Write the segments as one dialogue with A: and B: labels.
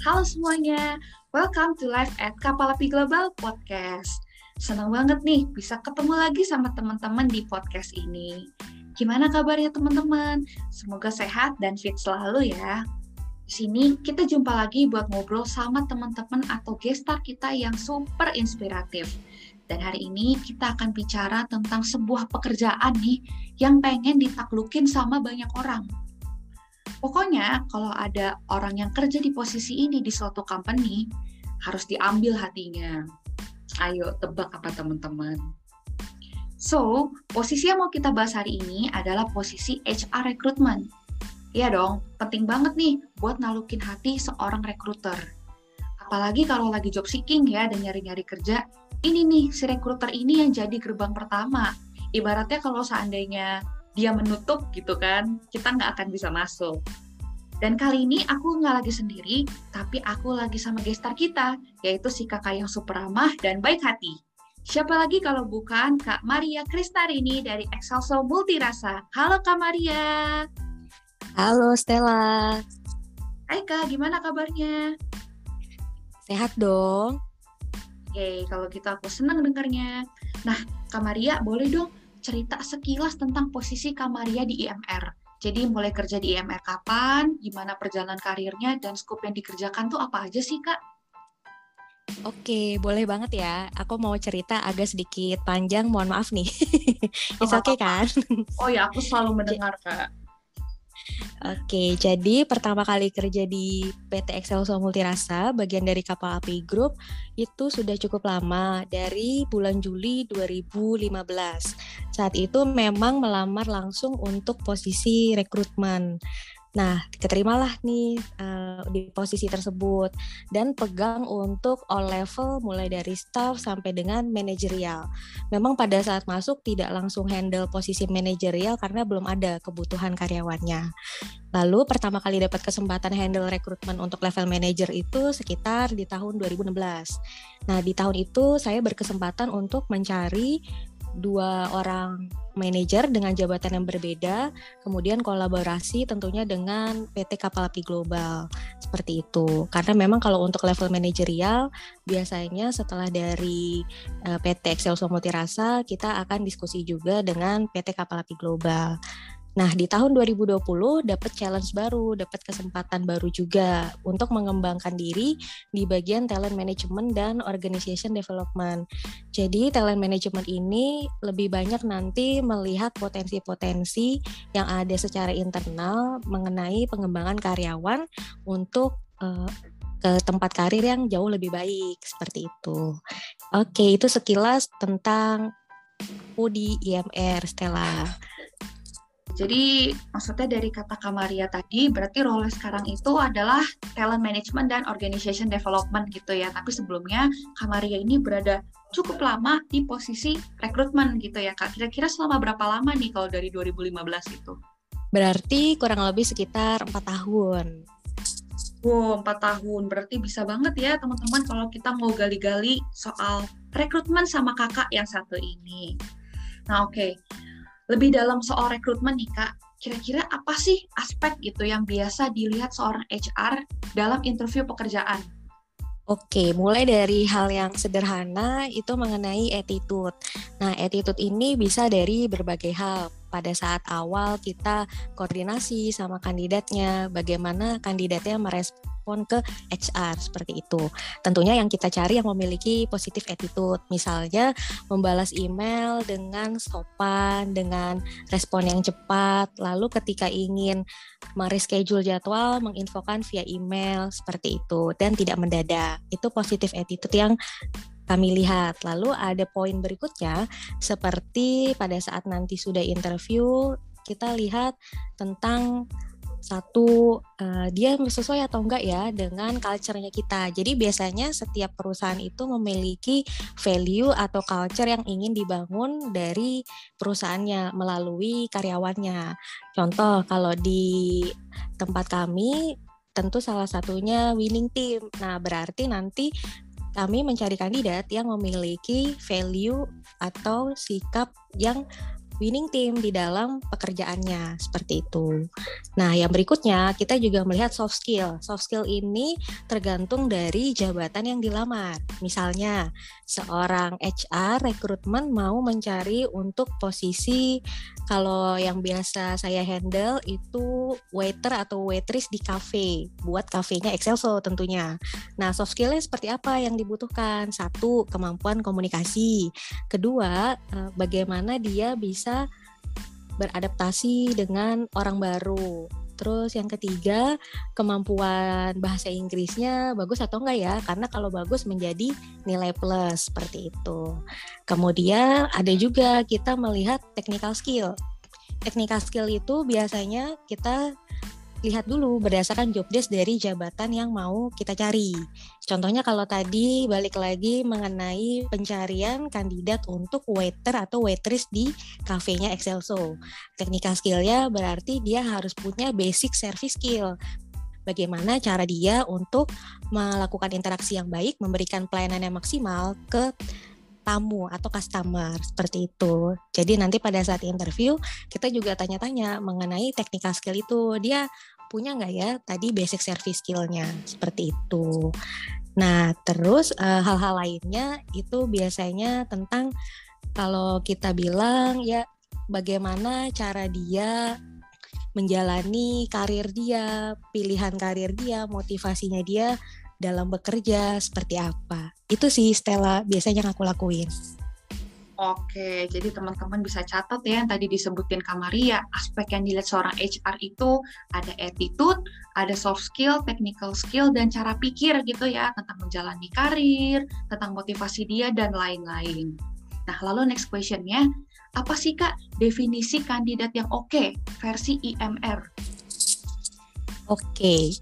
A: Halo semuanya, welcome to Live at Kapal Api Global Podcast. Senang banget nih bisa ketemu lagi sama teman-teman di podcast ini. Gimana kabarnya teman-teman? Semoga sehat dan fit selalu ya. Di sini kita jumpa lagi buat ngobrol sama teman-teman atau gestar kita yang super inspiratif. Dan hari ini kita akan bicara tentang sebuah pekerjaan nih yang pengen ditaklukin sama banyak orang. Pokoknya kalau ada orang yang kerja di posisi ini di suatu company, harus diambil hatinya. Ayo tebak apa teman-teman? So, posisi yang mau kita bahas hari ini adalah posisi HR recruitment. Iya dong, penting banget nih buat nalukin hati seorang recruiter. Apalagi kalau lagi job seeking ya dan nyari-nyari kerja, ini nih si rekruter ini yang jadi gerbang pertama. Ibaratnya kalau seandainya dia menutup gitu kan, kita nggak akan bisa masuk. Dan kali ini aku nggak lagi sendiri, tapi aku lagi sama gestar kita, yaitu si kakak yang super ramah dan baik hati. Siapa lagi kalau bukan Kak Maria Kristarini dari Excelso Multirasa. Halo Kak Maria.
B: Halo Stella.
A: Hai Kak, gimana kabarnya?
B: Sehat dong.
A: Oke, kalau gitu aku senang dengarnya. Nah, Kamaria, boleh dong cerita sekilas tentang posisi Kamaria di IMR. Jadi mulai kerja di IMR kapan, gimana perjalanan karirnya, dan skop yang dikerjakan tuh apa aja sih, Kak?
B: Oke, boleh banget ya. Aku mau cerita agak sedikit panjang, mohon maaf nih. It's okay kan?
A: Oh ya, aku selalu mendengar, Kak.
B: Oke, jadi pertama kali kerja di PT Excelso Multirasa, bagian dari kapal api Group, itu sudah cukup lama, dari bulan Juli 2015. Saat itu memang melamar langsung untuk posisi rekrutmen. Nah, keterimalah nih uh, di posisi tersebut dan pegang untuk all level mulai dari staff sampai dengan manajerial. Memang pada saat masuk tidak langsung handle posisi manajerial karena belum ada kebutuhan karyawannya. Lalu pertama kali dapat kesempatan handle rekrutmen untuk level manager itu sekitar di tahun 2016. Nah, di tahun itu saya berkesempatan untuk mencari dua orang manajer dengan jabatan yang berbeda, kemudian kolaborasi tentunya dengan PT Kapal Api Global seperti itu. Karena memang kalau untuk level manajerial biasanya setelah dari eh, PT Excel Multirasa kita akan diskusi juga dengan PT Kapal Api Global. Nah, di tahun 2020 dapat challenge baru, dapat kesempatan baru juga untuk mengembangkan diri di bagian talent management dan organization development. Jadi, talent management ini lebih banyak nanti melihat potensi-potensi yang ada secara internal mengenai pengembangan karyawan untuk uh, ke tempat karir yang jauh lebih baik seperti itu. Oke, itu sekilas tentang aku IMR Stella.
A: Jadi maksudnya dari kata Kamaria tadi berarti role sekarang itu adalah talent management dan organization development gitu ya. Tapi sebelumnya Kamaria ini berada cukup lama di posisi rekrutmen gitu ya Kak. Kira-kira selama berapa lama nih kalau dari 2015 itu?
B: Berarti kurang lebih sekitar empat tahun.
A: Wow, empat tahun. Berarti bisa banget ya teman-teman kalau kita mau gali-gali soal rekrutmen sama kakak yang satu ini. Nah oke, okay lebih dalam soal rekrutmen nih Kak, kira-kira apa sih aspek gitu yang biasa dilihat seorang HR dalam interview pekerjaan?
B: Oke, mulai dari hal yang sederhana itu mengenai attitude. Nah, attitude ini bisa dari berbagai hal. Pada saat awal kita koordinasi sama kandidatnya, bagaimana kandidatnya merespon respon ke HR seperti itu. Tentunya yang kita cari yang memiliki positif attitude, misalnya membalas email dengan sopan, dengan respon yang cepat, lalu ketika ingin mereschedule jadwal menginfokan via email seperti itu dan tidak mendadak. Itu positif attitude yang kami lihat. Lalu ada poin berikutnya seperti pada saat nanti sudah interview kita lihat tentang satu uh, dia sesuai atau enggak ya dengan culture-nya kita. Jadi biasanya setiap perusahaan itu memiliki value atau culture yang ingin dibangun dari perusahaannya melalui karyawannya. Contoh kalau di tempat kami tentu salah satunya winning team. Nah, berarti nanti kami mencari kandidat yang memiliki value atau sikap yang winning team di dalam pekerjaannya seperti itu. Nah, yang berikutnya kita juga melihat soft skill. Soft skill ini tergantung dari jabatan yang dilamar. Misalnya, seorang HR rekrutmen mau mencari untuk posisi kalau yang biasa saya handle itu waiter atau waitress di cafe, buat kafenya Excelso tentunya. Nah, soft skillnya seperti apa yang dibutuhkan? Satu, kemampuan komunikasi. Kedua, eh, bagaimana dia bisa beradaptasi dengan orang baru. Terus yang ketiga, kemampuan bahasa Inggrisnya bagus atau enggak ya? Karena kalau bagus menjadi nilai plus seperti itu. Kemudian ada juga kita melihat technical skill. Technical skill itu biasanya kita lihat dulu berdasarkan job desk dari jabatan yang mau kita cari. Contohnya kalau tadi balik lagi mengenai pencarian kandidat untuk waiter atau waitress di kafenya Excelso. Technical skillnya berarti dia harus punya basic service skill. Bagaimana cara dia untuk melakukan interaksi yang baik, memberikan pelayanan yang maksimal ke tamu atau customer seperti itu. Jadi nanti pada saat interview kita juga tanya-tanya mengenai technical skill itu dia punya nggak ya tadi basic service skillnya seperti itu. Nah terus uh, hal-hal lainnya itu biasanya tentang kalau kita bilang ya bagaimana cara dia menjalani karir dia, pilihan karir dia, motivasinya dia dalam bekerja seperti apa. Itu sih Stella biasanya yang aku lakuin.
A: Oke, jadi teman-teman bisa catat ya yang tadi disebutin Kamaria, aspek yang dilihat seorang HR itu ada attitude, ada soft skill, technical skill, dan cara pikir gitu ya, tentang menjalani karir, tentang motivasi dia, dan lain-lain. Nah, lalu next questionnya, apa sih Kak definisi kandidat yang oke okay, versi IMR?
B: Oke,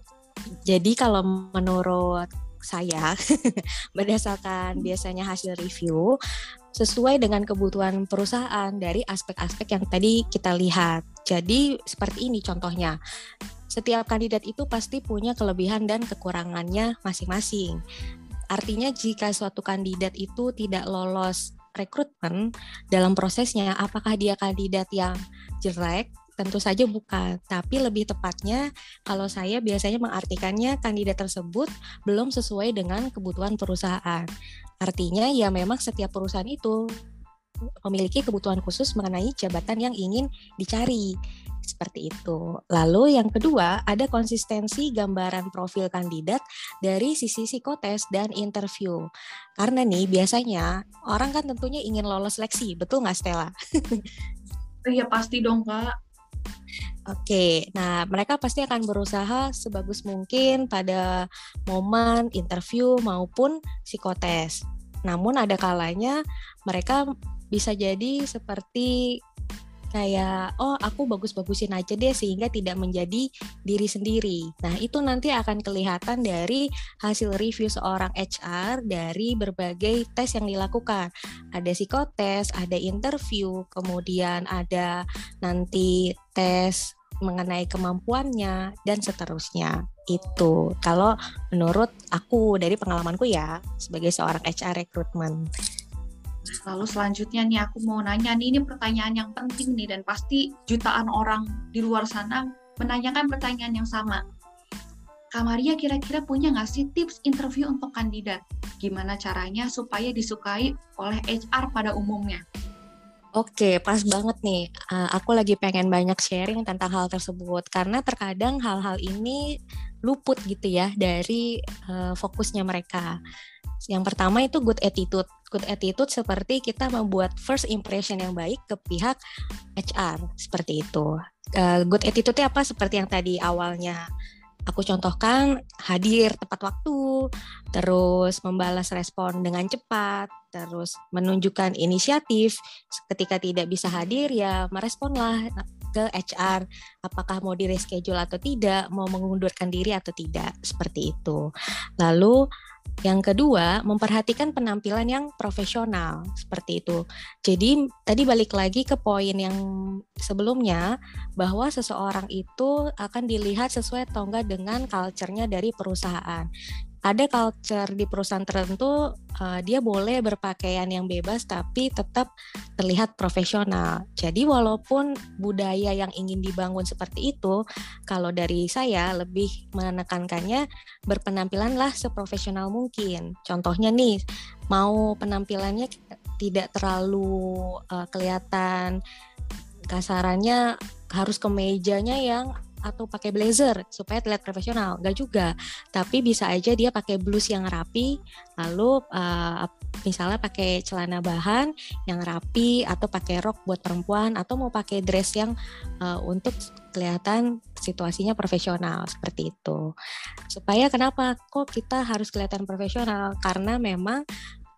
B: jadi kalau menurut saya berdasarkan biasanya hasil review sesuai dengan kebutuhan perusahaan dari aspek-aspek yang tadi kita lihat. Jadi seperti ini contohnya. Setiap kandidat itu pasti punya kelebihan dan kekurangannya masing-masing. Artinya jika suatu kandidat itu tidak lolos rekrutmen dalam prosesnya, apakah dia kandidat yang jelek Tentu saja bukan, tapi lebih tepatnya kalau saya biasanya mengartikannya kandidat tersebut belum sesuai dengan kebutuhan perusahaan. Artinya ya memang setiap perusahaan itu memiliki kebutuhan khusus mengenai jabatan yang ingin dicari. Seperti itu. Lalu yang kedua, ada konsistensi gambaran profil kandidat dari sisi psikotes dan interview. Karena nih biasanya orang kan tentunya ingin lolos seleksi, betul nggak Stella?
A: Iya pasti dong kak.
B: Oke, nah mereka pasti akan berusaha sebagus mungkin pada momen interview maupun psikotes. Namun ada kalanya mereka bisa jadi seperti kayak oh aku bagus-bagusin aja deh sehingga tidak menjadi diri sendiri. Nah, itu nanti akan kelihatan dari hasil review seorang HR dari berbagai tes yang dilakukan. Ada psikotes, ada interview, kemudian ada nanti tes mengenai kemampuannya dan seterusnya. Itu kalau menurut aku dari pengalamanku ya sebagai seorang HR recruitment.
A: Lalu selanjutnya nih aku mau nanya nih ini pertanyaan yang penting nih dan pasti jutaan orang di luar sana menanyakan pertanyaan yang sama. Kamaria kira-kira punya nggak sih tips interview untuk kandidat? Gimana caranya supaya disukai oleh HR pada umumnya?
B: Oke, pas banget nih. Uh, aku lagi pengen banyak sharing tentang hal tersebut karena terkadang hal-hal ini luput gitu ya dari uh, fokusnya mereka. Yang pertama itu good attitude. Good attitude seperti kita membuat first impression yang baik ke pihak HR seperti itu. Uh, good attitude apa? Seperti yang tadi awalnya aku contohkan hadir tepat waktu, terus membalas respon dengan cepat, terus menunjukkan inisiatif ketika tidak bisa hadir ya meresponlah ke HR apakah mau di reschedule atau tidak, mau mengundurkan diri atau tidak, seperti itu. Lalu yang kedua, memperhatikan penampilan yang profesional seperti itu. Jadi tadi balik lagi ke poin yang sebelumnya bahwa seseorang itu akan dilihat sesuai atau dengan culture-nya dari perusahaan. Ada culture di perusahaan tertentu uh, dia boleh berpakaian yang bebas tapi tetap terlihat profesional. Jadi walaupun budaya yang ingin dibangun seperti itu, kalau dari saya lebih menekankannya berpenampilanlah seprofesional mungkin. Contohnya nih, mau penampilannya tidak terlalu uh, kelihatan kasarannya harus ke mejanya yang atau pakai blazer supaya terlihat profesional. Nggak juga tapi bisa aja dia pakai blus yang rapi lalu uh, misalnya pakai celana bahan yang rapi atau pakai rok buat perempuan atau mau pakai dress yang uh, untuk kelihatan situasinya profesional seperti itu. Supaya kenapa kok kita harus kelihatan profesional? Karena memang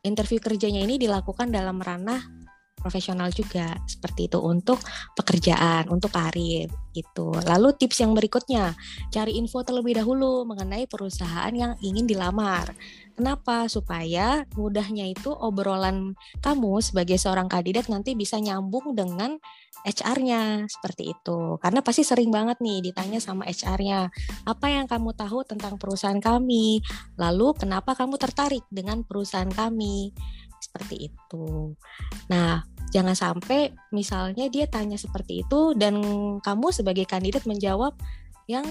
B: interview kerjanya ini dilakukan dalam ranah profesional juga seperti itu untuk pekerjaan, untuk karir itu. Lalu tips yang berikutnya, cari info terlebih dahulu mengenai perusahaan yang ingin dilamar. Kenapa? Supaya mudahnya itu obrolan kamu sebagai seorang kandidat nanti bisa nyambung dengan HR-nya seperti itu. Karena pasti sering banget nih ditanya sama HR-nya, apa yang kamu tahu tentang perusahaan kami? Lalu kenapa kamu tertarik dengan perusahaan kami? seperti itu. Nah, jangan sampai misalnya dia tanya seperti itu dan kamu sebagai kandidat menjawab yang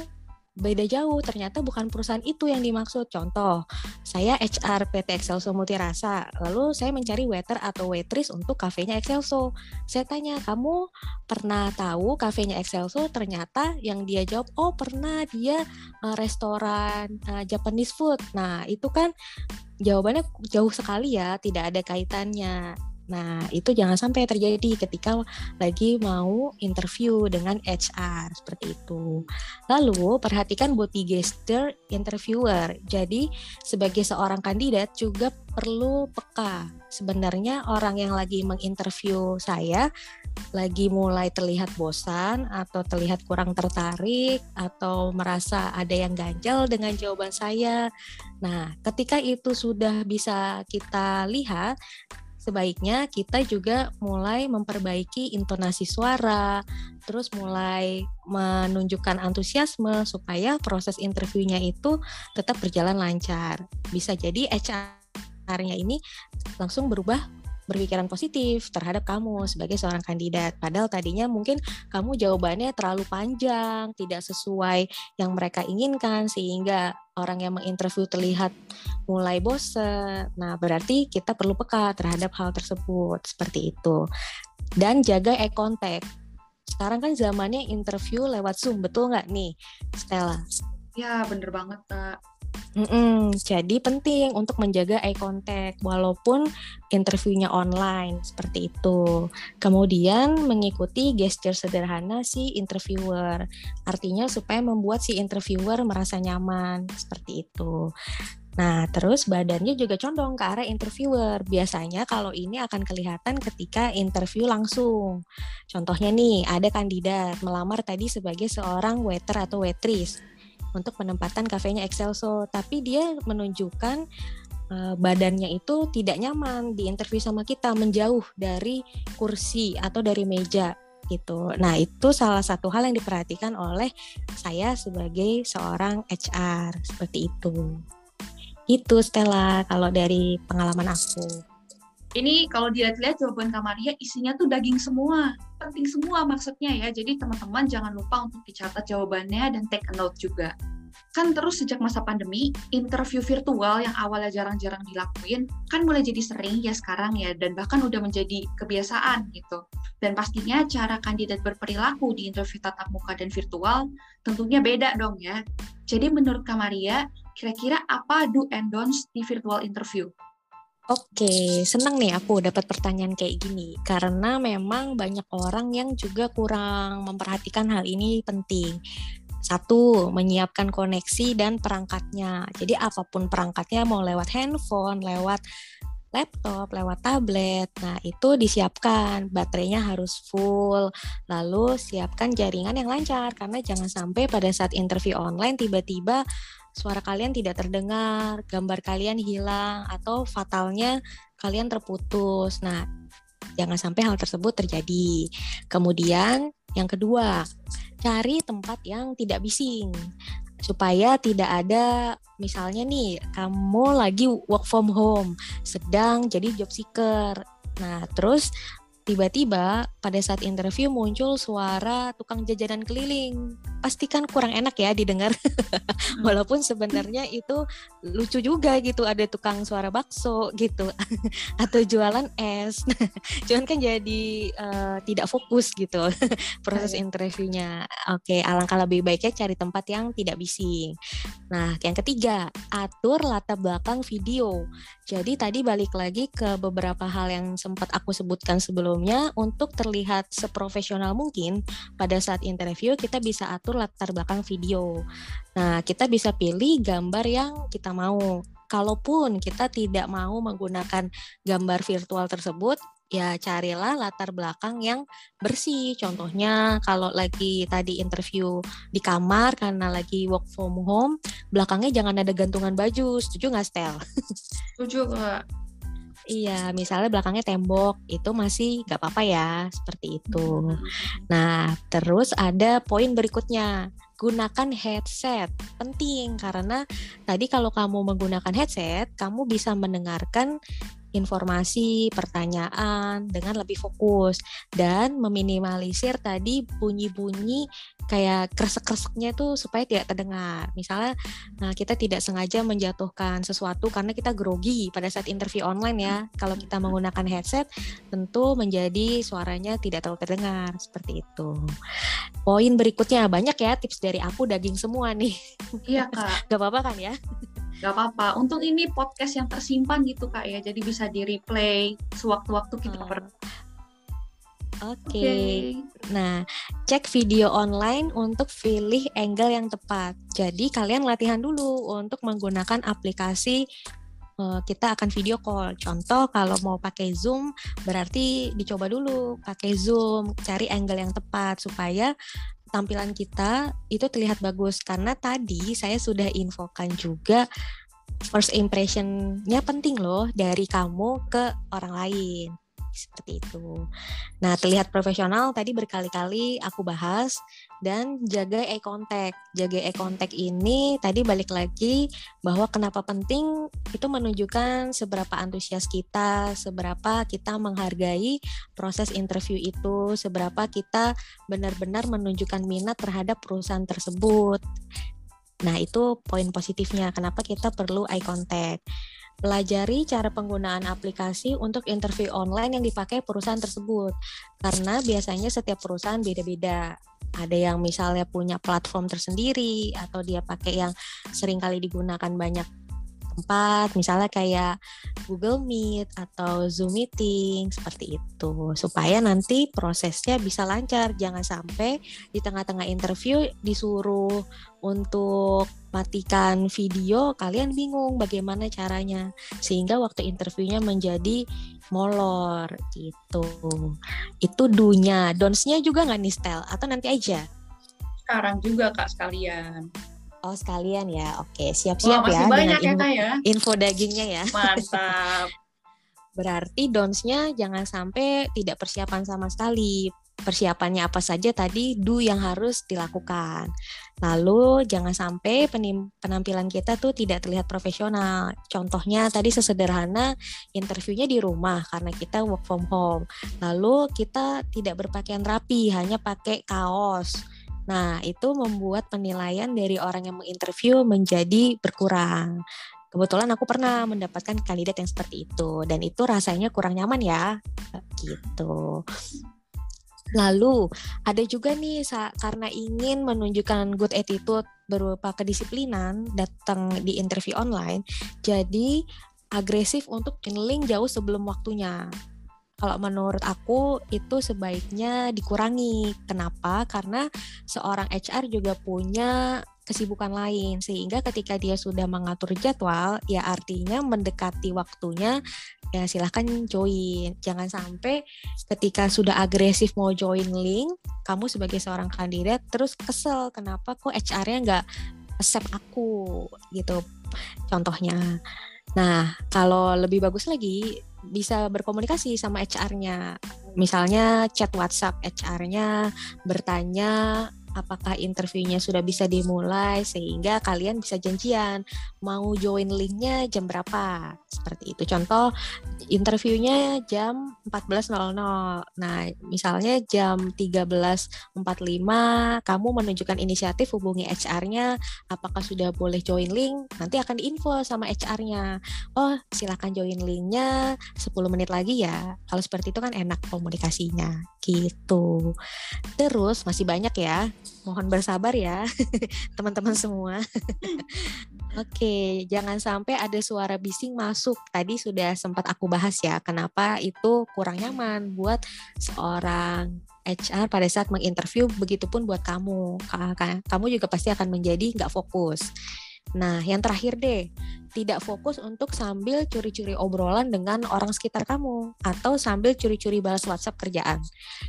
B: beda jauh. Ternyata bukan perusahaan itu yang dimaksud. Contoh saya HR PT Excelso Multirasa lalu saya mencari waiter atau waitress untuk kafenya Excelso. Saya tanya kamu pernah tahu kafenya Excelso? Ternyata yang dia jawab oh pernah. Dia uh, restoran uh, Japanese food. Nah itu kan jawabannya jauh sekali ya, tidak ada kaitannya. Nah, itu jangan sampai terjadi ketika lagi mau interview dengan HR seperti itu. Lalu, perhatikan body gesture interviewer. Jadi, sebagai seorang kandidat juga perlu peka. Sebenarnya orang yang lagi menginterview saya lagi mulai terlihat bosan atau terlihat kurang tertarik atau merasa ada yang ganjal dengan jawaban saya. Nah, ketika itu sudah bisa kita lihat, sebaiknya kita juga mulai memperbaiki intonasi suara, terus mulai menunjukkan antusiasme supaya proses interviewnya itu tetap berjalan lancar. Bisa jadi HR-nya ini langsung berubah berpikiran positif terhadap kamu sebagai seorang kandidat. Padahal tadinya mungkin kamu jawabannya terlalu panjang, tidak sesuai yang mereka inginkan sehingga orang yang menginterview terlihat mulai bosen. Nah, berarti kita perlu peka terhadap hal tersebut seperti itu. Dan jaga eye contact. Sekarang kan zamannya interview lewat Zoom, betul nggak nih, Stella?
A: Ya, bener banget, Kak.
B: Mm-mm, jadi penting untuk menjaga eye contact walaupun interviewnya online seperti itu. Kemudian mengikuti gesture sederhana si interviewer. Artinya supaya membuat si interviewer merasa nyaman seperti itu. Nah, terus badannya juga condong ke arah interviewer. Biasanya kalau ini akan kelihatan ketika interview langsung. Contohnya nih, ada kandidat melamar tadi sebagai seorang waiter atau waitress untuk penempatan kafenya Excelso, tapi dia menunjukkan uh, badannya itu tidak nyaman di interview sama kita, menjauh dari kursi atau dari meja gitu. Nah, itu salah satu hal yang diperhatikan oleh saya sebagai seorang HR seperti itu. Itu Stella kalau dari pengalaman aku
A: ini kalau dilihat-lihat jawaban Kamaria isinya tuh daging semua, penting semua maksudnya ya. Jadi teman-teman jangan lupa untuk dicatat jawabannya dan take a note juga. Kan terus sejak masa pandemi, interview virtual yang awalnya jarang-jarang dilakuin, kan mulai jadi sering ya sekarang ya, dan bahkan udah menjadi kebiasaan gitu. Dan pastinya cara kandidat berperilaku di interview tatap muka dan virtual tentunya beda dong ya. Jadi menurut Kamaria, kira-kira apa do and don'ts di virtual interview?
B: Oke, senang nih aku dapat pertanyaan kayak gini karena memang banyak orang yang juga kurang memperhatikan hal ini penting. Satu, menyiapkan koneksi dan perangkatnya. Jadi apa pun perangkatnya mau lewat handphone, lewat laptop, lewat tablet. Nah, itu disiapkan. Baterainya harus full. Lalu siapkan jaringan yang lancar karena jangan sampai pada saat interview online tiba-tiba suara kalian tidak terdengar, gambar kalian hilang, atau fatalnya kalian terputus. Nah, jangan sampai hal tersebut terjadi. Kemudian, yang kedua, cari tempat yang tidak bising. supaya tidak ada misalnya nih kamu lagi work from home sedang jadi job seeker nah terus tiba-tiba pada saat interview muncul suara tukang jajanan keliling. Pastikan kurang enak ya didengar. Walaupun sebenarnya itu lucu juga gitu ada tukang suara bakso gitu atau jualan es. Cuman kan jadi uh, tidak fokus gitu proses iya. interviewnya. Oke alangkah lebih baiknya cari tempat yang tidak bising. Nah yang ketiga atur latar belakang video. Jadi tadi balik lagi ke beberapa hal yang sempat aku sebutkan sebelumnya untuk terlihat seprofesional mungkin pada saat interview kita bisa atur latar belakang video. Nah, kita bisa pilih gambar yang kita mau. Kalaupun kita tidak mau menggunakan gambar virtual tersebut, ya carilah latar belakang yang bersih. Contohnya kalau lagi tadi interview di kamar karena lagi work from home, belakangnya jangan ada gantungan baju. Setuju nggak, Stel?
A: Setuju, Kak.
B: Iya, misalnya belakangnya tembok, itu masih nggak apa-apa ya, seperti itu. Nah, terus ada poin berikutnya, gunakan headset. Penting karena tadi kalau kamu menggunakan headset, kamu bisa mendengarkan informasi, pertanyaan dengan lebih fokus dan meminimalisir tadi bunyi-bunyi kayak kresek-kreseknya itu supaya tidak terdengar. Misalnya nah kita tidak sengaja menjatuhkan sesuatu karena kita grogi pada saat interview online ya. Kalau kita menggunakan headset tentu menjadi suaranya tidak terlalu terdengar seperti itu. Poin berikutnya banyak ya tips dari aku daging semua nih.
A: Iya, Kak.
B: Gak apa-apa kan ya?
A: Gak apa-apa. Untung ini podcast yang tersimpan gitu kak ya, jadi bisa di replay sewaktu-waktu kita hmm.
B: Oke. Okay. Okay. Nah, cek video online untuk pilih angle yang tepat. Jadi kalian latihan dulu untuk menggunakan aplikasi uh, kita akan video call. Contoh kalau mau pakai Zoom berarti dicoba dulu pakai Zoom, cari angle yang tepat supaya tampilan kita itu terlihat bagus. Karena tadi saya sudah infokan juga first impressionnya penting loh dari kamu ke orang lain seperti itu. Nah, terlihat profesional tadi berkali-kali aku bahas dan jaga eye contact. Jaga eye contact ini tadi balik lagi bahwa kenapa penting itu menunjukkan seberapa antusias kita, seberapa kita menghargai proses interview itu, seberapa kita benar-benar menunjukkan minat terhadap perusahaan tersebut. Nah, itu poin positifnya kenapa kita perlu eye contact. Pelajari cara penggunaan aplikasi untuk interview online yang dipakai perusahaan tersebut. Karena biasanya setiap perusahaan beda-beda. Ada yang misalnya punya platform tersendiri atau dia pakai yang sering kali digunakan banyak tempat, misalnya kayak Google Meet atau Zoom Meeting seperti itu, supaya nanti prosesnya bisa lancar. Jangan sampai di tengah-tengah interview disuruh untuk matikan video, kalian bingung bagaimana caranya, sehingga waktu interviewnya menjadi molor gitu. Itu dunya, donsnya juga nggak nih style atau nanti aja?
A: Sekarang juga kak sekalian.
B: Oh sekalian ya, oke siap-siap
A: ya
B: banyak
A: dengan
B: ya,
A: info, ya.
B: info dagingnya ya.
A: Mantap.
B: Berarti donsnya jangan sampai tidak persiapan sama sekali. Persiapannya apa saja tadi do yang harus dilakukan. Lalu jangan sampai penampilan kita tuh tidak terlihat profesional. Contohnya tadi sesederhana interviewnya di rumah karena kita work from home. Lalu kita tidak berpakaian rapi, hanya pakai kaos Nah, itu membuat penilaian dari orang yang menginterview menjadi berkurang. Kebetulan aku pernah mendapatkan kandidat yang seperti itu dan itu rasanya kurang nyaman ya. Gitu. Lalu ada juga nih karena ingin menunjukkan good attitude berupa kedisiplinan datang di interview online, jadi agresif untuk link jauh sebelum waktunya kalau menurut aku itu sebaiknya dikurangi. Kenapa? Karena seorang HR juga punya kesibukan lain. Sehingga ketika dia sudah mengatur jadwal ya artinya mendekati waktunya ya silahkan join. Jangan sampai ketika sudah agresif mau join link kamu sebagai seorang kandidat terus kesel kenapa kok HR-nya nggak accept aku? Gitu. Contohnya nah kalau lebih bagus lagi bisa berkomunikasi sama HR-nya. Misalnya chat WhatsApp HR-nya bertanya apakah interviewnya sudah bisa dimulai sehingga kalian bisa janjian mau join linknya jam berapa seperti itu. Contoh interviewnya jam 14.00 nah misalnya jam 13.45 kamu menunjukkan inisiatif hubungi HR-nya apakah sudah boleh join link? Nanti akan diinfo sama HR-nya oh silakan join linknya 10 menit lagi ya. Kalau seperti itu kan enak komunikasinya. Gitu. Terus masih banyak ya. Mohon bersabar ya teman-teman semua. Oke, jangan sampai ada suara bising masuk. Tadi sudah sempat aku bahas ya, kenapa itu kurang nyaman buat seorang HR pada saat menginterview, begitupun buat kamu. Kamu juga pasti akan menjadi nggak fokus. Nah, yang terakhir deh, tidak fokus untuk sambil curi-curi obrolan dengan orang sekitar kamu atau sambil curi-curi balas WhatsApp kerjaan.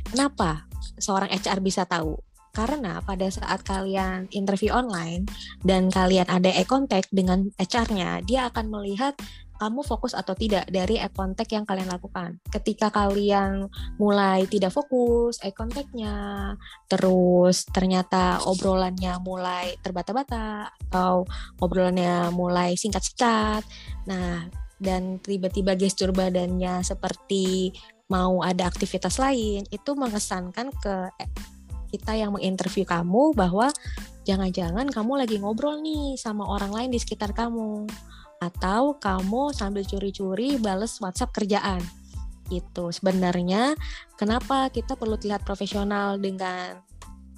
B: Kenapa seorang HR bisa tahu? Karena pada saat kalian interview online dan kalian ada eye contact dengan HR-nya, dia akan melihat kamu fokus atau tidak dari eye contact yang kalian lakukan. Ketika kalian mulai tidak fokus eye contact-nya, terus ternyata obrolannya mulai terbata-bata atau obrolannya mulai singkat-singkat. Nah, dan tiba-tiba gestur badannya seperti mau ada aktivitas lain, itu mengesankan ke kita yang menginterview kamu bahwa jangan-jangan kamu lagi ngobrol nih sama orang lain di sekitar kamu atau kamu sambil curi-curi bales WhatsApp kerjaan. Itu sebenarnya kenapa kita perlu terlihat profesional dengan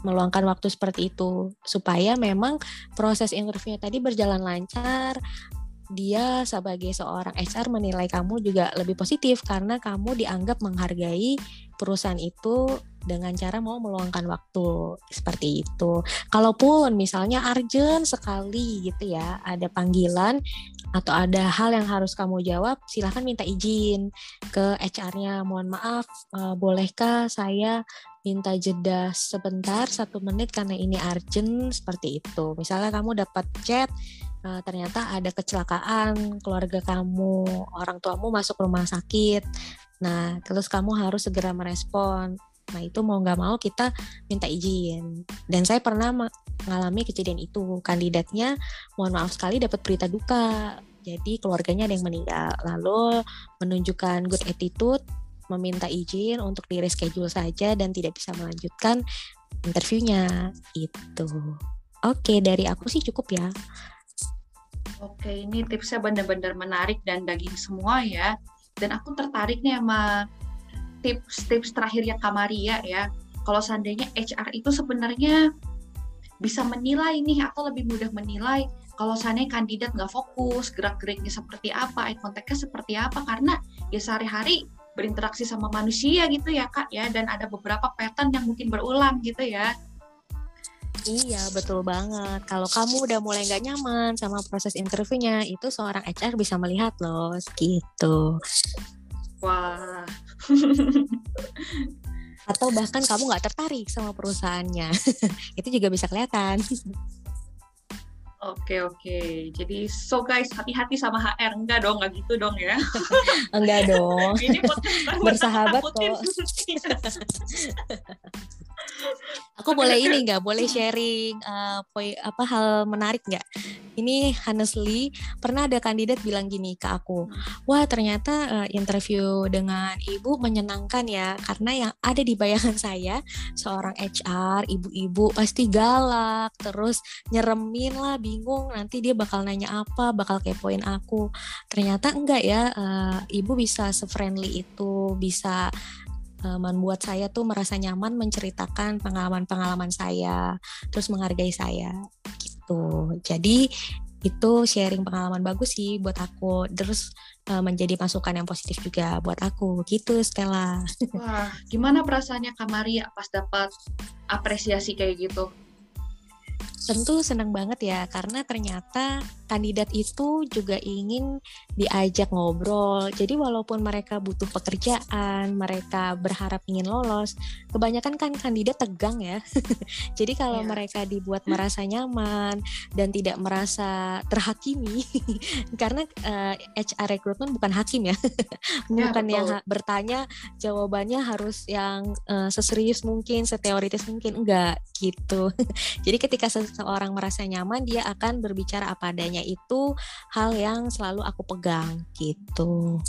B: meluangkan waktu seperti itu supaya memang proses interviewnya tadi berjalan lancar. Dia sebagai seorang HR menilai kamu juga lebih positif karena kamu dianggap menghargai perusahaan itu dengan cara mau meluangkan waktu seperti itu. Kalaupun misalnya urgent sekali gitu ya, ada panggilan atau ada hal yang harus kamu jawab, silahkan minta izin ke HR-nya. Mohon maaf, uh, bolehkah saya minta jeda sebentar satu menit karena ini urgent seperti itu. Misalnya kamu dapat chat uh, ternyata ada kecelakaan keluarga kamu, orang tuamu masuk rumah sakit. Nah, terus kamu harus segera merespon Nah itu mau nggak mau kita minta izin. Dan saya pernah mengalami kejadian itu. Kandidatnya mohon maaf sekali dapat berita duka. Jadi keluarganya ada yang meninggal. Lalu menunjukkan good attitude, meminta izin untuk di reschedule saja dan tidak bisa melanjutkan interviewnya. Itu. Oke, dari aku sih cukup ya.
A: Oke, ini tipsnya benar-benar menarik dan daging semua ya. Dan aku tertarik nih sama tips-tips terakhirnya Kamaria ya. Kalau seandainya HR itu sebenarnya bisa menilai nih atau lebih mudah menilai kalau seandainya kandidat nggak fokus, gerak-geriknya seperti apa, eye contact seperti apa, karena ya sehari-hari berinteraksi sama manusia gitu ya kak ya, dan ada beberapa pattern yang mungkin berulang gitu ya.
B: Iya, betul banget. Kalau kamu udah mulai nggak nyaman sama proses interviewnya, itu seorang HR bisa melihat loh, gitu.
A: Wah,
B: atau bahkan kamu nggak tertarik sama perusahaannya itu juga bisa kelihatan
A: Oke oke, jadi so guys hati-hati sama HR enggak dong, enggak gitu dong ya?
B: enggak dong. Ini bersahabat kok. Aku boleh ini nggak? Boleh sharing uh, apa hal menarik nggak? Ini honestly pernah ada kandidat bilang gini ke aku, wah ternyata uh, interview dengan ibu menyenangkan ya, karena yang ada di bayangan saya seorang HR, ibu-ibu pasti galak, terus nyeremin lah, bingung nanti dia bakal nanya apa, bakal kepoin aku. Ternyata enggak ya, uh, ibu bisa se-friendly itu, bisa membuat saya tuh merasa nyaman menceritakan pengalaman-pengalaman saya, terus menghargai saya gitu. Jadi itu sharing pengalaman bagus sih buat aku, terus uh, menjadi masukan yang positif juga buat aku gitu Stella.
A: Wah, gimana perasaannya Kamaria pas dapat apresiasi kayak gitu?
B: Tentu senang banget ya karena ternyata kandidat itu juga ingin diajak ngobrol. Jadi walaupun mereka butuh pekerjaan, mereka berharap ingin lolos, kebanyakan kan kandidat tegang ya. Jadi kalau yeah. mereka dibuat merasa nyaman dan tidak merasa terhakimi, karena uh, eh, HR recruitment bukan hakim ya, ya bukan yeah, yang bertanya jawabannya harus yang uh, seserius mungkin, seteoritis mungkin, enggak gitu. Jadi ketika seseorang merasa nyaman, dia akan berbicara apa adanya itu hal yang selalu aku pegang gitu.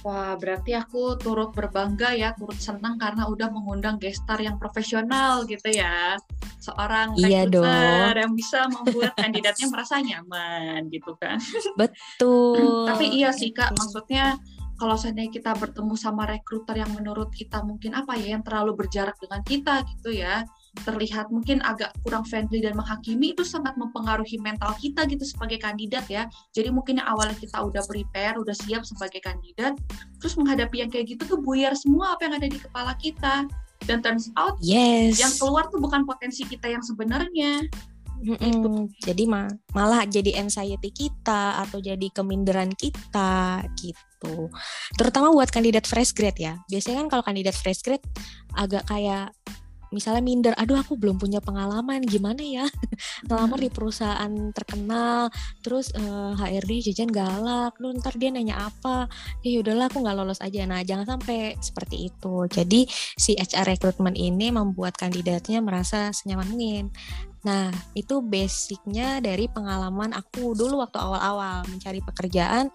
A: Wah, berarti aku turut berbangga ya, turut senang karena udah mengundang gestar yang profesional gitu ya. Seorang
B: iya
A: recruiter yang bisa membuat kandidatnya merasa nyaman gitu kan.
B: Betul.
A: Tapi iya sih Kak, maksudnya kalau seandainya kita bertemu sama rekruter yang menurut kita mungkin apa ya yang terlalu berjarak dengan kita gitu ya terlihat mungkin agak kurang friendly dan menghakimi itu sangat mempengaruhi mental kita gitu sebagai kandidat ya jadi mungkin yang awalnya kita udah prepare udah siap sebagai kandidat terus menghadapi yang kayak gitu tuh buyar semua apa yang ada di kepala kita dan turns out
B: yes.
A: yang keluar tuh bukan potensi kita yang sebenarnya
B: Mm -mm. Jadi ma malah jadi anxiety kita atau jadi keminderan kita gitu. Terutama buat kandidat fresh grade ya. Biasanya kan kalau kandidat fresh grade agak kayak misalnya minder, aduh aku belum punya pengalaman, gimana ya ngelamar di perusahaan terkenal, terus uh, eh, HRD jajan galak, lu ntar dia nanya apa, ya udahlah aku nggak lolos aja. Nah jangan sampai seperti itu. Jadi si HR recruitment ini membuat kandidatnya merasa senyaman mungkin. Nah, itu basicnya dari pengalaman aku dulu waktu awal-awal mencari pekerjaan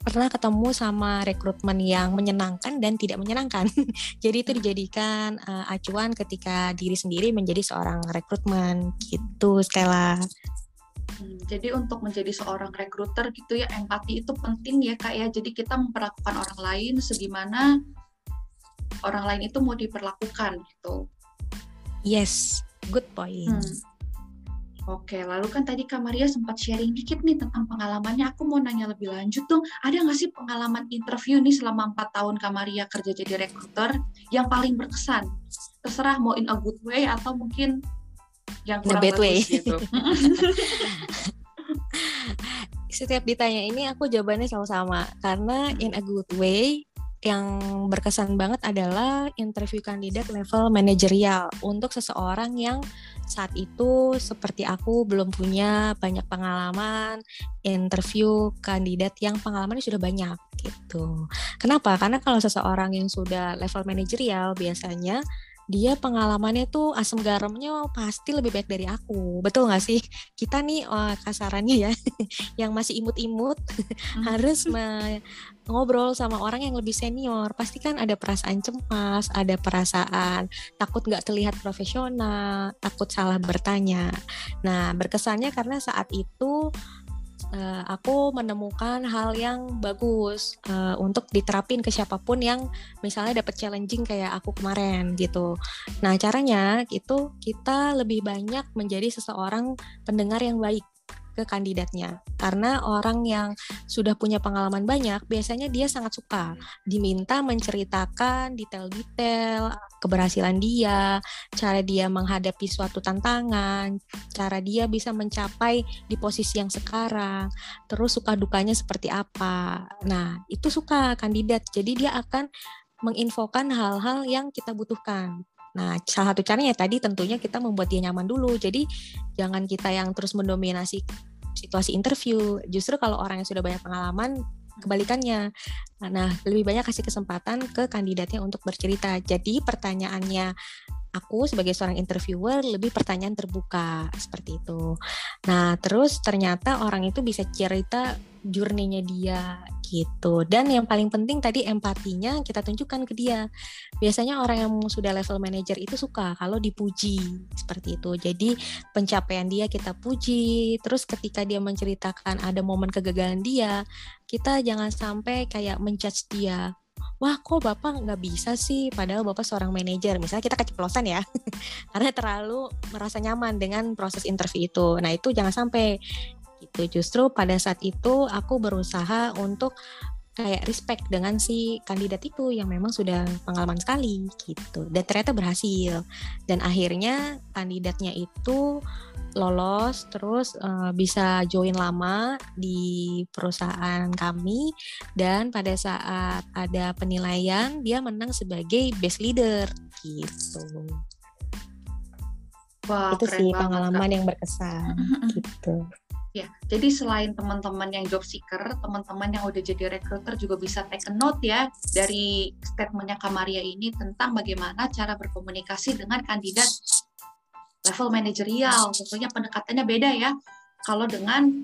B: pernah ketemu sama rekrutmen yang menyenangkan dan tidak menyenangkan. Jadi itu dijadikan uh, acuan ketika diri sendiri menjadi seorang rekrutmen gitu, Stella.
A: Hmm, jadi untuk menjadi seorang rekruter gitu ya empati itu penting ya kak ya. Jadi kita memperlakukan orang lain sebagaimana orang lain itu mau diperlakukan gitu.
B: Yes, good point. Hmm.
A: Oke, lalu kan tadi Kak Maria sempat sharing dikit nih tentang pengalamannya. Aku mau nanya lebih lanjut dong. Ada nggak sih pengalaman interview nih selama empat tahun Kak Maria kerja jadi rekruter yang paling berkesan? Terserah mau in a good way atau mungkin yang kurang
B: bad
A: way. gitu.
B: Setiap ditanya ini aku jawabannya selalu sama karena in a good way yang berkesan banget adalah interview kandidat level manajerial untuk seseorang yang saat itu seperti aku belum punya banyak pengalaman interview kandidat yang pengalamannya sudah banyak gitu. Kenapa? Karena kalau seseorang yang sudah level manajerial biasanya dia pengalamannya tuh asam garamnya pasti lebih baik dari aku. Betul nggak sih? Kita nih oh, kasarannya ya, yang masih imut-imut hmm. harus ngobrol sama orang yang lebih senior. Pasti kan ada perasaan cemas, ada perasaan takut nggak terlihat profesional, takut salah bertanya. Nah, berkesannya karena saat itu uh, aku menemukan hal yang bagus uh, untuk diterapin ke siapa pun yang misalnya dapat challenging kayak aku kemarin gitu. Nah caranya itu kita lebih banyak menjadi seseorang pendengar yang baik ke kandidatnya karena orang yang sudah punya pengalaman banyak biasanya dia sangat suka diminta menceritakan detail-detail keberhasilan dia, cara dia menghadapi suatu tantangan, cara dia bisa mencapai di posisi yang sekarang, terus suka dukanya seperti apa. Nah, itu suka kandidat. Jadi dia akan menginfokan hal-hal yang kita butuhkan. Nah, salah satu caranya tadi tentunya kita membuat dia nyaman dulu. Jadi jangan kita yang terus mendominasi situasi interview. Justru kalau orang yang sudah banyak pengalaman kebalikannya. Nah, lebih banyak kasih kesempatan ke kandidatnya untuk bercerita. Jadi pertanyaannya aku sebagai seorang interviewer lebih pertanyaan terbuka seperti itu. Nah, terus ternyata orang itu bisa cerita journey-nya dia gitu. Dan yang paling penting tadi empatinya kita tunjukkan ke dia. Biasanya orang yang sudah level manager itu suka kalau dipuji seperti itu. Jadi pencapaian dia kita puji. Terus ketika dia menceritakan ada momen kegagalan dia, kita jangan sampai kayak menjudge dia wah kok bapak nggak bisa sih? Padahal bapak seorang manajer. Misalnya kita keceplosan ya. Karena terlalu merasa nyaman dengan proses interview itu. Nah itu jangan sampai. Gitu. Justru pada saat itu aku berusaha untuk kayak respect dengan si kandidat itu yang memang sudah pengalaman sekali. Gitu. Dan ternyata berhasil. Dan akhirnya kandidatnya itu lolos terus uh, bisa join lama di perusahaan kami dan pada saat ada penilaian dia menang sebagai best leader gitu. Wah, itu sih pengalaman Kak. yang berkesan gitu.
A: Ya, jadi selain teman-teman yang job seeker, teman-teman yang udah jadi recruiter juga bisa take a note ya dari statementnya Kamaria ini tentang bagaimana cara berkomunikasi dengan kandidat level manajerial. Tentunya pendekatannya beda ya. Kalau dengan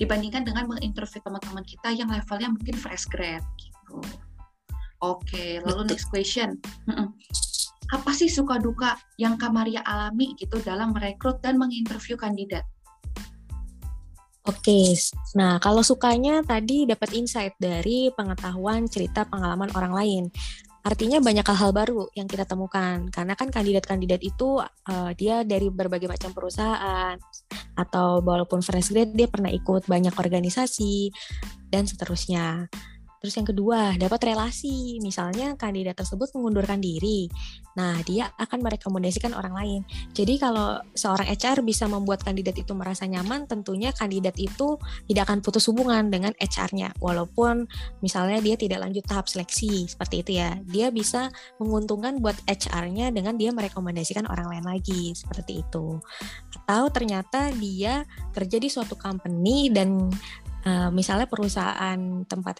A: dibandingkan dengan menginterview teman-teman kita yang levelnya mungkin fresh grad gitu. Oke, lalu next question. Apa sih suka duka yang Kamaria alami gitu dalam merekrut dan menginterview kandidat?
B: Oke, nah kalau sukanya tadi dapat insight dari pengetahuan cerita pengalaman orang lain. Artinya banyak hal-hal baru yang kita temukan karena kan kandidat-kandidat itu uh, dia dari berbagai macam perusahaan atau walaupun fresh grade dia pernah ikut banyak organisasi dan seterusnya. Terus yang kedua, dapat relasi. Misalnya kandidat tersebut mengundurkan diri. Nah, dia akan merekomendasikan orang lain. Jadi kalau seorang HR bisa membuat kandidat itu merasa nyaman, tentunya kandidat itu tidak akan putus hubungan dengan HR-nya. Walaupun misalnya dia tidak lanjut tahap seleksi, seperti itu ya. Dia bisa menguntungkan buat HR-nya dengan dia merekomendasikan orang lain lagi, seperti itu. Atau ternyata dia kerja di suatu company dan uh, misalnya perusahaan tempat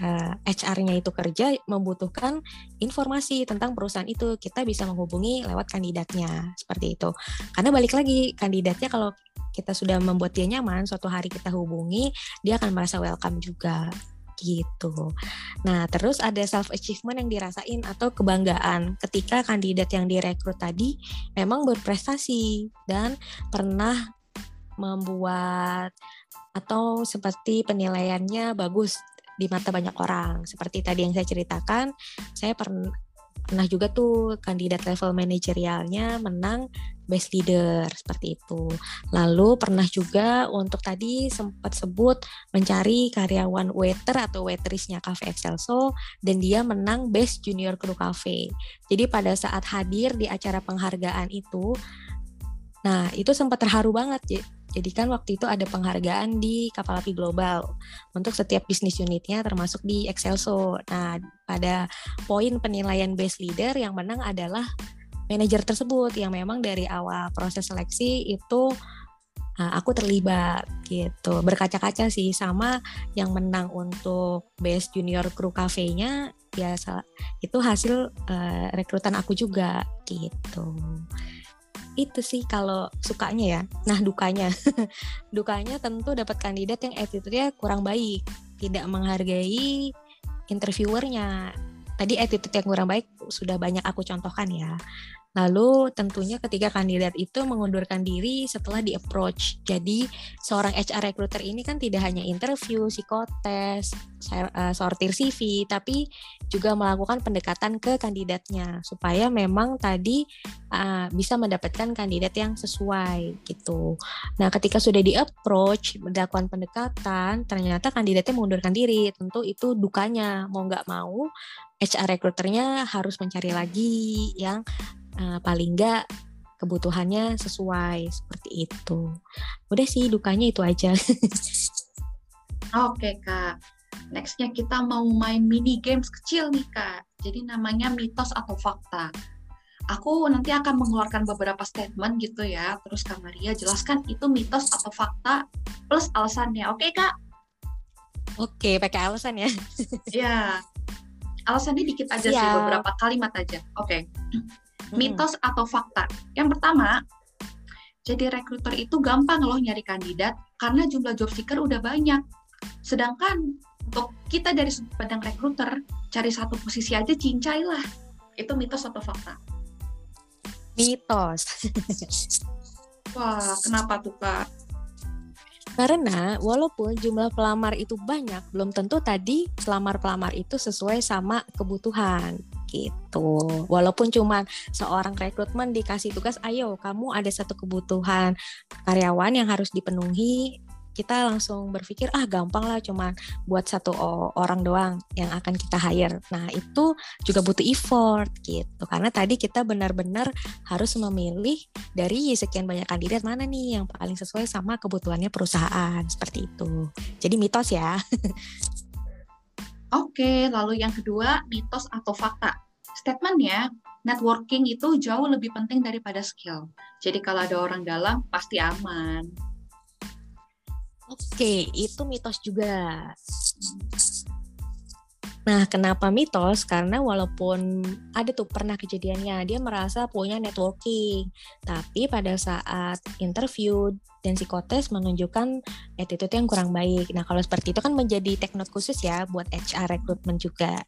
B: uh, eh, HR-nya itu kerja membutuhkan informasi tentang perusahaan itu, kita bisa menghubungi lewat kandidatnya seperti itu. Karena balik lagi kandidatnya kalau kita sudah membuat dia nyaman, suatu hari kita hubungi, dia akan merasa welcome juga gitu. Nah, terus ada self achievement yang dirasain atau kebanggaan ketika kandidat yang direkrut tadi memang berprestasi dan pernah membuat atau seperti penilaiannya bagus di mata banyak orang. Seperti tadi yang saya ceritakan, saya pernah juga tuh kandidat level manajerialnya menang best leader seperti itu. Lalu pernah juga untuk tadi sempat sebut mencari karyawan waiter atau waitressnya Cafe Excelso dan dia menang best junior crew cafe. Jadi pada saat hadir di acara penghargaan itu Nah, itu sempat terharu banget jadi kan waktu itu ada penghargaan di kapal api global untuk setiap bisnis unitnya termasuk di Excelso. Nah, pada poin penilaian best leader yang menang adalah manajer tersebut yang memang dari awal proses seleksi itu uh, aku terlibat gitu. Berkaca-kaca sih sama yang menang untuk best junior crew cafe-nya ya itu hasil uh, rekrutan aku juga gitu itu sih kalau sukanya ya. Nah dukanya, dukanya tentu dapat kandidat yang attitude-nya kurang baik, tidak menghargai interviewernya. Tadi attitude yang kurang baik sudah banyak aku contohkan ya. Lalu tentunya ketika kandidat itu mengundurkan diri setelah di approach. Jadi seorang HR recruiter ini kan tidak hanya interview, psikotes, eh, sortir CV, tapi juga melakukan pendekatan ke kandidatnya supaya memang tadi uh, bisa mendapatkan kandidat yang sesuai gitu. Nah, ketika sudah di approach, melakukan pendekatan, ternyata kandidatnya mengundurkan diri. Tentu itu dukanya mau nggak mau HR recruiternya harus mencari lagi yang uh, paling nggak kebutuhannya sesuai seperti itu. Udah sih dukanya itu aja.
A: Oke kak, nextnya kita mau main mini games kecil nih kak. Jadi namanya mitos atau fakta. Aku nanti akan mengeluarkan beberapa statement gitu ya. Terus Kak Maria jelaskan itu mitos atau fakta plus alasannya. Oke kak?
B: Oke, pakai alasan ya.
A: ya, alasannya dikit aja Siap. sih, beberapa kalimat aja. Oke. Hmm. mitos atau fakta. Yang pertama, jadi rekruter itu gampang loh nyari kandidat karena jumlah job seeker udah banyak. Sedangkan untuk kita dari sudut pandang rekruter, cari satu posisi aja cincai lah. Itu mitos atau fakta?
B: Mitos.
A: Wah, kenapa tuh Kak?
B: Karena walaupun jumlah pelamar itu banyak, belum tentu tadi pelamar-pelamar itu sesuai sama kebutuhan gitu. Walaupun cuma seorang rekrutmen dikasih tugas, ayo kamu ada satu kebutuhan karyawan yang harus dipenuhi kita langsung berpikir ah gampang lah cuman buat satu orang doang yang akan kita hire. Nah itu juga butuh effort gitu karena tadi kita benar-benar harus memilih dari sekian banyak kandidat mana nih yang paling sesuai sama kebutuhannya perusahaan seperti itu. Jadi mitos ya.
A: Oke, lalu yang kedua mitos atau fakta. Statementnya networking itu jauh lebih penting daripada skill. Jadi kalau ada orang dalam pasti aman.
B: Oke, itu mitos juga. Nah, kenapa mitos? Karena walaupun ada tuh pernah kejadiannya, dia merasa punya networking, tapi pada saat interview dan psikotes menunjukkan attitude yang kurang baik. Nah, kalau seperti itu kan menjadi teknik khusus ya buat HR recruitment juga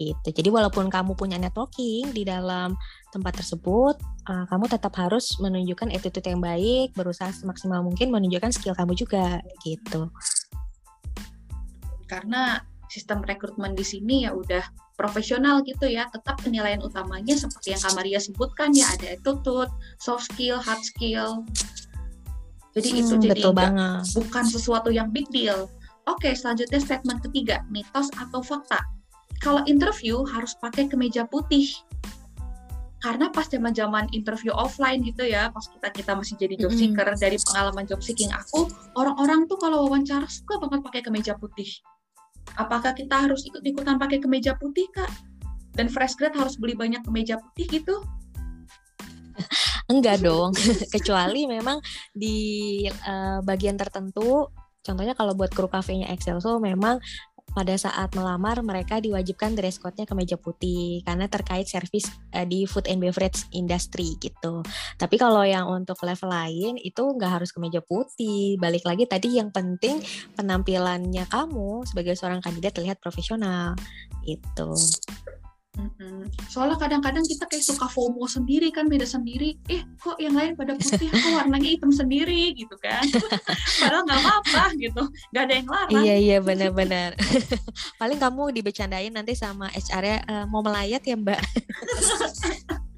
B: gitu. Jadi walaupun kamu punya networking di dalam tempat tersebut, uh, kamu tetap harus menunjukkan attitude yang baik, berusaha semaksimal mungkin menunjukkan skill kamu juga gitu.
A: Karena sistem rekrutmen di sini ya udah profesional gitu ya. Tetap penilaian utamanya seperti yang Kamaria sebutkan ya ada attitude, soft skill, hard skill. Jadi hmm, itu jadi
B: betul banget.
A: bukan sesuatu yang big deal. Oke, selanjutnya statement ketiga, mitos atau fakta kalau interview harus pakai kemeja putih. Karena pas zaman zaman interview offline gitu ya pas kita kita masih jadi job seeker mm -hmm. dari pengalaman job seeking aku orang-orang tuh kalau wawancara suka banget pakai kemeja putih. Apakah kita harus ikut ikutan pakai kemeja putih kak? Dan fresh grad harus beli banyak kemeja putih gitu?
B: Enggak dong kecuali memang di uh, bagian tertentu. Contohnya kalau buat kru kafenya Excel so memang pada saat melamar mereka diwajibkan dress code-nya kemeja putih karena terkait servis uh, di food and beverage industry gitu. Tapi kalau yang untuk level lain itu nggak harus kemeja putih. Balik lagi tadi yang penting penampilannya kamu sebagai seorang kandidat terlihat profesional itu.
A: Soalnya kadang-kadang kita kayak suka FOMO sendiri kan beda sendiri. Eh kok yang lain pada putih, kok warnanya hitam sendiri gitu kan? Padahal nggak apa-apa gitu, nggak ada yang larang.
B: Iya iya benar-benar. Paling kamu dibecandain nanti sama HR-nya e, eh, mau melayat ya Mbak.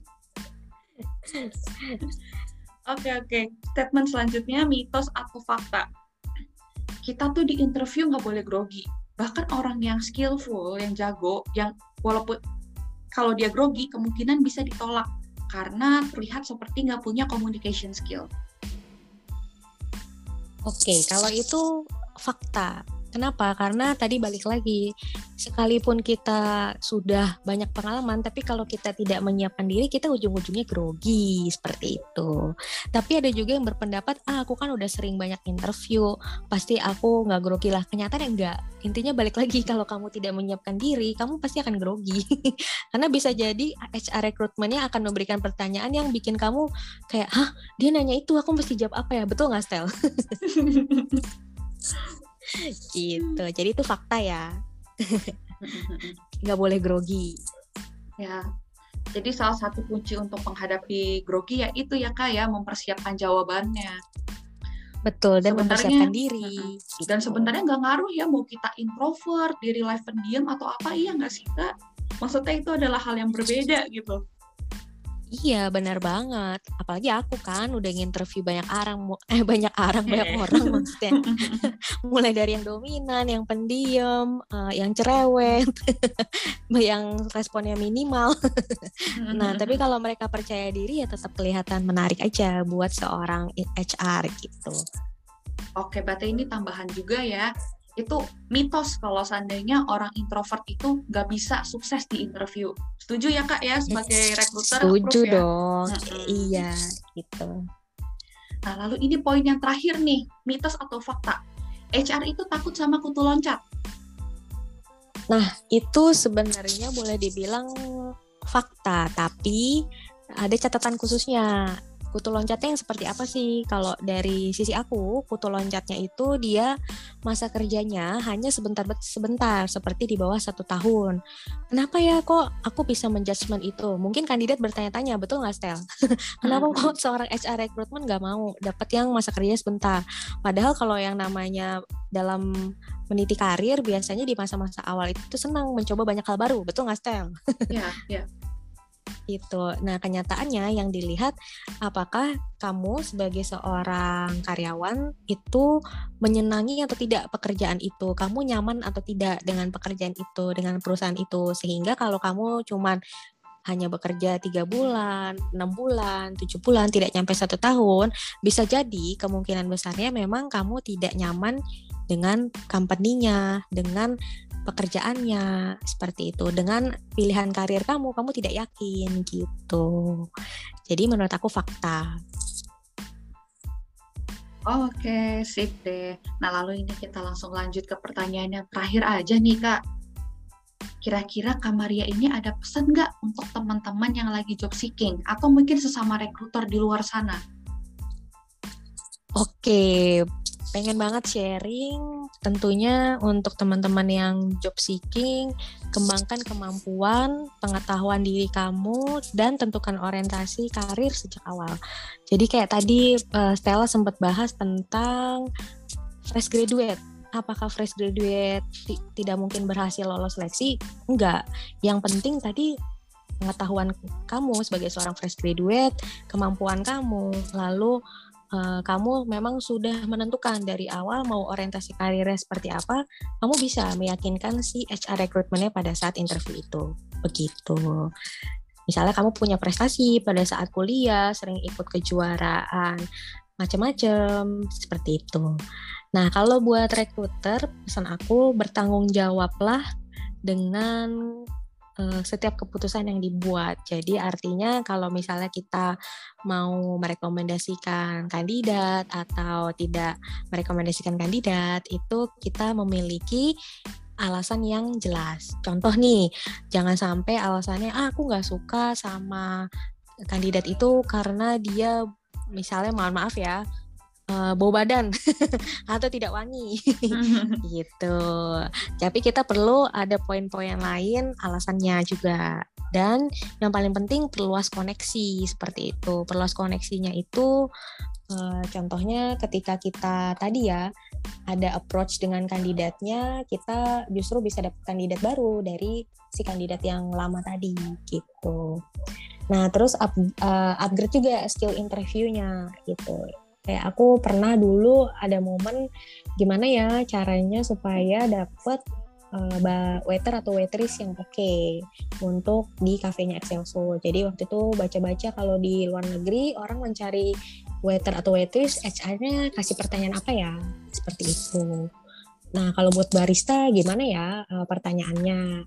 A: Oke oke, statement selanjutnya mitos atau fakta. Kita tuh di interview nggak boleh grogi. Bahkan orang yang skillful, yang jago, yang walaupun kalau dia grogi kemungkinan bisa ditolak karena terlihat seperti nggak punya communication skill.
B: Oke, okay, kalau itu fakta. Kenapa? Karena tadi balik lagi, sekalipun kita sudah banyak pengalaman, tapi kalau kita tidak menyiapkan diri, kita ujung-ujungnya grogi seperti itu. Tapi ada juga yang berpendapat, ah aku kan udah sering banyak interview, pasti aku nggak grogi lah. Kenyataan enggak. Intinya balik lagi, kalau kamu tidak menyiapkan diri, kamu pasti akan grogi. Karena bisa jadi HR recruitmentnya akan memberikan pertanyaan yang bikin kamu kayak, hah dia nanya itu, aku mesti jawab apa ya? Betul nggak, Stel? gitu. Jadi itu fakta ya. Nggak boleh grogi.
A: Ya. Jadi salah satu kunci untuk menghadapi grogi ya itu ya kak ya mempersiapkan jawabannya.
B: Betul dan mempersiapkan diri.
A: dan sebenarnya nggak ngaruh ya mau kita introvert diri live pendiam atau apa iya nggak sih kak? Maksudnya itu adalah hal yang berbeda gitu
B: Iya benar banget. Apalagi aku kan udah nginterview banyak orang, eh banyak orang banyak orang maksudnya. Mulai dari yang dominan, yang pendiam, uh, yang cerewet, yang responnya minimal. nah tapi kalau mereka percaya diri ya tetap kelihatan menarik aja buat seorang HR gitu.
A: Oke, berarti ini tambahan juga ya itu mitos kalau seandainya orang introvert itu nggak bisa sukses di interview. Setuju ya kak ya sebagai rekruter?
B: Setuju ya? dong, hmm. iya gitu.
A: Nah lalu ini poin yang terakhir nih, mitos atau fakta. HR itu takut sama kutu loncat.
B: Nah itu sebenarnya boleh dibilang fakta, tapi ada catatan khususnya kutu loncatnya yang seperti apa sih? Kalau dari sisi aku, kutu loncatnya itu dia masa kerjanya hanya sebentar sebentar, seperti di bawah satu tahun. Kenapa ya kok aku bisa menjudgment itu? Mungkin kandidat bertanya-tanya, betul nggak Stel? Kenapa hmm. kok seorang HR recruitment nggak mau dapat yang masa kerjanya sebentar? Padahal kalau yang namanya dalam meniti karir biasanya di masa-masa awal itu senang mencoba banyak hal baru, betul nggak Stel?
A: Iya, iya.
B: Gitu. Nah, kenyataannya yang dilihat apakah kamu sebagai seorang karyawan itu menyenangi atau tidak pekerjaan itu, kamu nyaman atau tidak dengan pekerjaan itu, dengan perusahaan itu, sehingga kalau kamu cuman hanya bekerja tiga bulan, enam bulan, tujuh bulan, tidak nyampe satu tahun, bisa jadi kemungkinan besarnya memang kamu tidak nyaman dengan company-nya, dengan pekerjaannya seperti itu. Dengan pilihan karir kamu, kamu tidak yakin gitu. Jadi menurut aku fakta.
A: Oke, sip deh. Nah, lalu ini kita langsung lanjut ke pertanyaan yang terakhir aja nih, Kak. Kira-kira Kamaria ini ada pesan nggak untuk teman-teman yang lagi job seeking atau mungkin sesama rekruter di luar sana?
B: Oke, pengen banget sharing tentunya untuk teman-teman yang job seeking, kembangkan kemampuan, pengetahuan diri kamu dan tentukan orientasi karir sejak awal. Jadi kayak tadi eh, Stella sempat bahas tentang fresh graduate apakah fresh graduate tidak mungkin berhasil lolos seleksi? Enggak. Yang penting tadi pengetahuan kamu sebagai seorang fresh graduate, kemampuan kamu, lalu uh, kamu memang sudah menentukan dari awal mau orientasi karirnya seperti apa, kamu bisa meyakinkan si HR recruitmentnya pada saat interview itu. Begitu. Misalnya kamu punya prestasi pada saat kuliah, sering ikut kejuaraan, macam-macam seperti itu. Nah, kalau buat rekruter, pesan aku bertanggung jawablah dengan uh, setiap keputusan yang dibuat. Jadi artinya kalau misalnya kita mau merekomendasikan kandidat atau tidak merekomendasikan kandidat, itu kita memiliki alasan yang jelas. Contoh nih, jangan sampai alasannya ah, aku nggak suka sama kandidat itu karena dia misalnya mohon maaf ya uh, bau badan atau tidak wangi gitu. Tapi kita perlu ada poin-poin lain alasannya juga. Dan yang paling penting perluas koneksi seperti itu. Perluas koneksinya itu uh, contohnya ketika kita tadi ya ada approach dengan kandidatnya, kita justru bisa dapat kandidat baru dari si kandidat yang lama tadi gitu. Nah, terus up, uh, upgrade juga skill interviewnya gitu kayak aku pernah dulu ada momen gimana ya caranya supaya dapet uh, waiter atau waitress yang oke okay untuk di kafenya Excelso. Jadi waktu itu baca-baca kalau di luar negeri orang mencari waiter atau waitress HR-nya kasih pertanyaan apa ya seperti itu. Nah kalau buat barista gimana ya uh, pertanyaannya?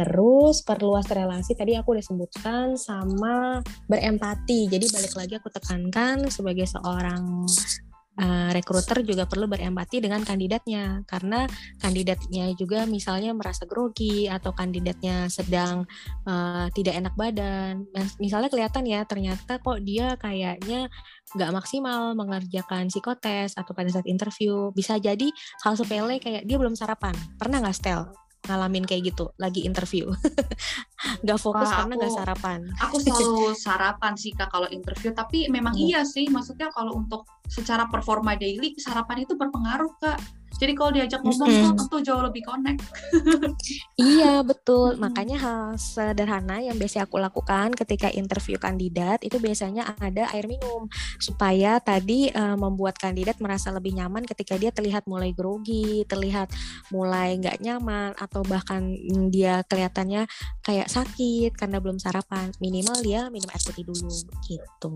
B: Terus perluas relasi tadi aku udah sebutkan sama berempati. Jadi balik lagi aku tekankan sebagai seorang uh, rekruter juga perlu berempati dengan kandidatnya karena kandidatnya juga misalnya merasa grogi atau kandidatnya sedang uh, tidak enak badan. Misalnya kelihatan ya ternyata kok dia kayaknya nggak maksimal mengerjakan psikotes atau pada saat interview bisa jadi hal sepele kayak dia belum sarapan. Pernah nggak Stel? Ngalamin kayak gitu lagi interview. Nggak fokus Wah, karena nggak sarapan.
A: aku selalu sarapan sih kak kalau interview. Tapi memang hmm. iya sih maksudnya kalau untuk secara performa daily sarapan itu berpengaruh kak jadi kalau diajak ngomong mm -hmm. tuh tentu jauh lebih connect.
B: iya betul. Makanya hal sederhana yang biasa aku lakukan ketika interview kandidat itu biasanya ada air minum supaya tadi uh, membuat kandidat merasa lebih nyaman ketika dia terlihat mulai grogi, terlihat mulai nggak nyaman atau bahkan dia kelihatannya kayak sakit karena belum sarapan. Minimal dia minum air putih dulu gitu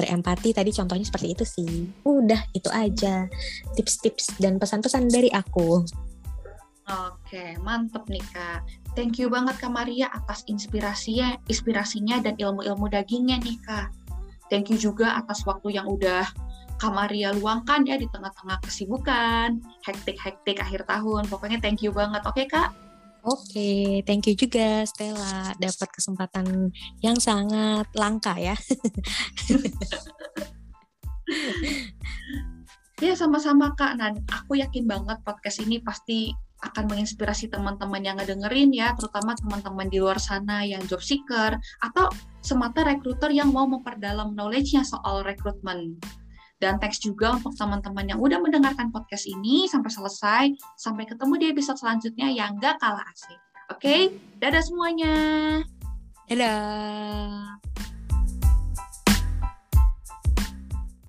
B: berempati tadi contohnya seperti itu sih. Udah itu aja tips-tips dan pesan-pesan dari aku.
A: Oke, mantep nih Kak. Thank you banget Kak Maria atas inspirasinya, inspirasinya dan ilmu-ilmu dagingnya nih Kak. Thank you juga atas waktu yang udah Kak Maria luangkan ya di tengah-tengah kesibukan, hektik-hektik akhir tahun. Pokoknya thank you banget. Oke Kak?
B: Oke, okay, thank you juga Stella dapat kesempatan yang sangat langka ya.
A: ya sama-sama Kak. Nah, aku yakin banget podcast ini pasti akan menginspirasi teman-teman yang ngedengerin ya, terutama teman-teman di luar sana yang job seeker atau semata rekruter yang mau memperdalam knowledge-nya soal rekrutmen. Dan thanks juga untuk teman-teman yang udah mendengarkan podcast ini sampai selesai. Sampai ketemu di episode selanjutnya yang gak kalah asik. Oke, okay? dadah semuanya.
B: Dadah.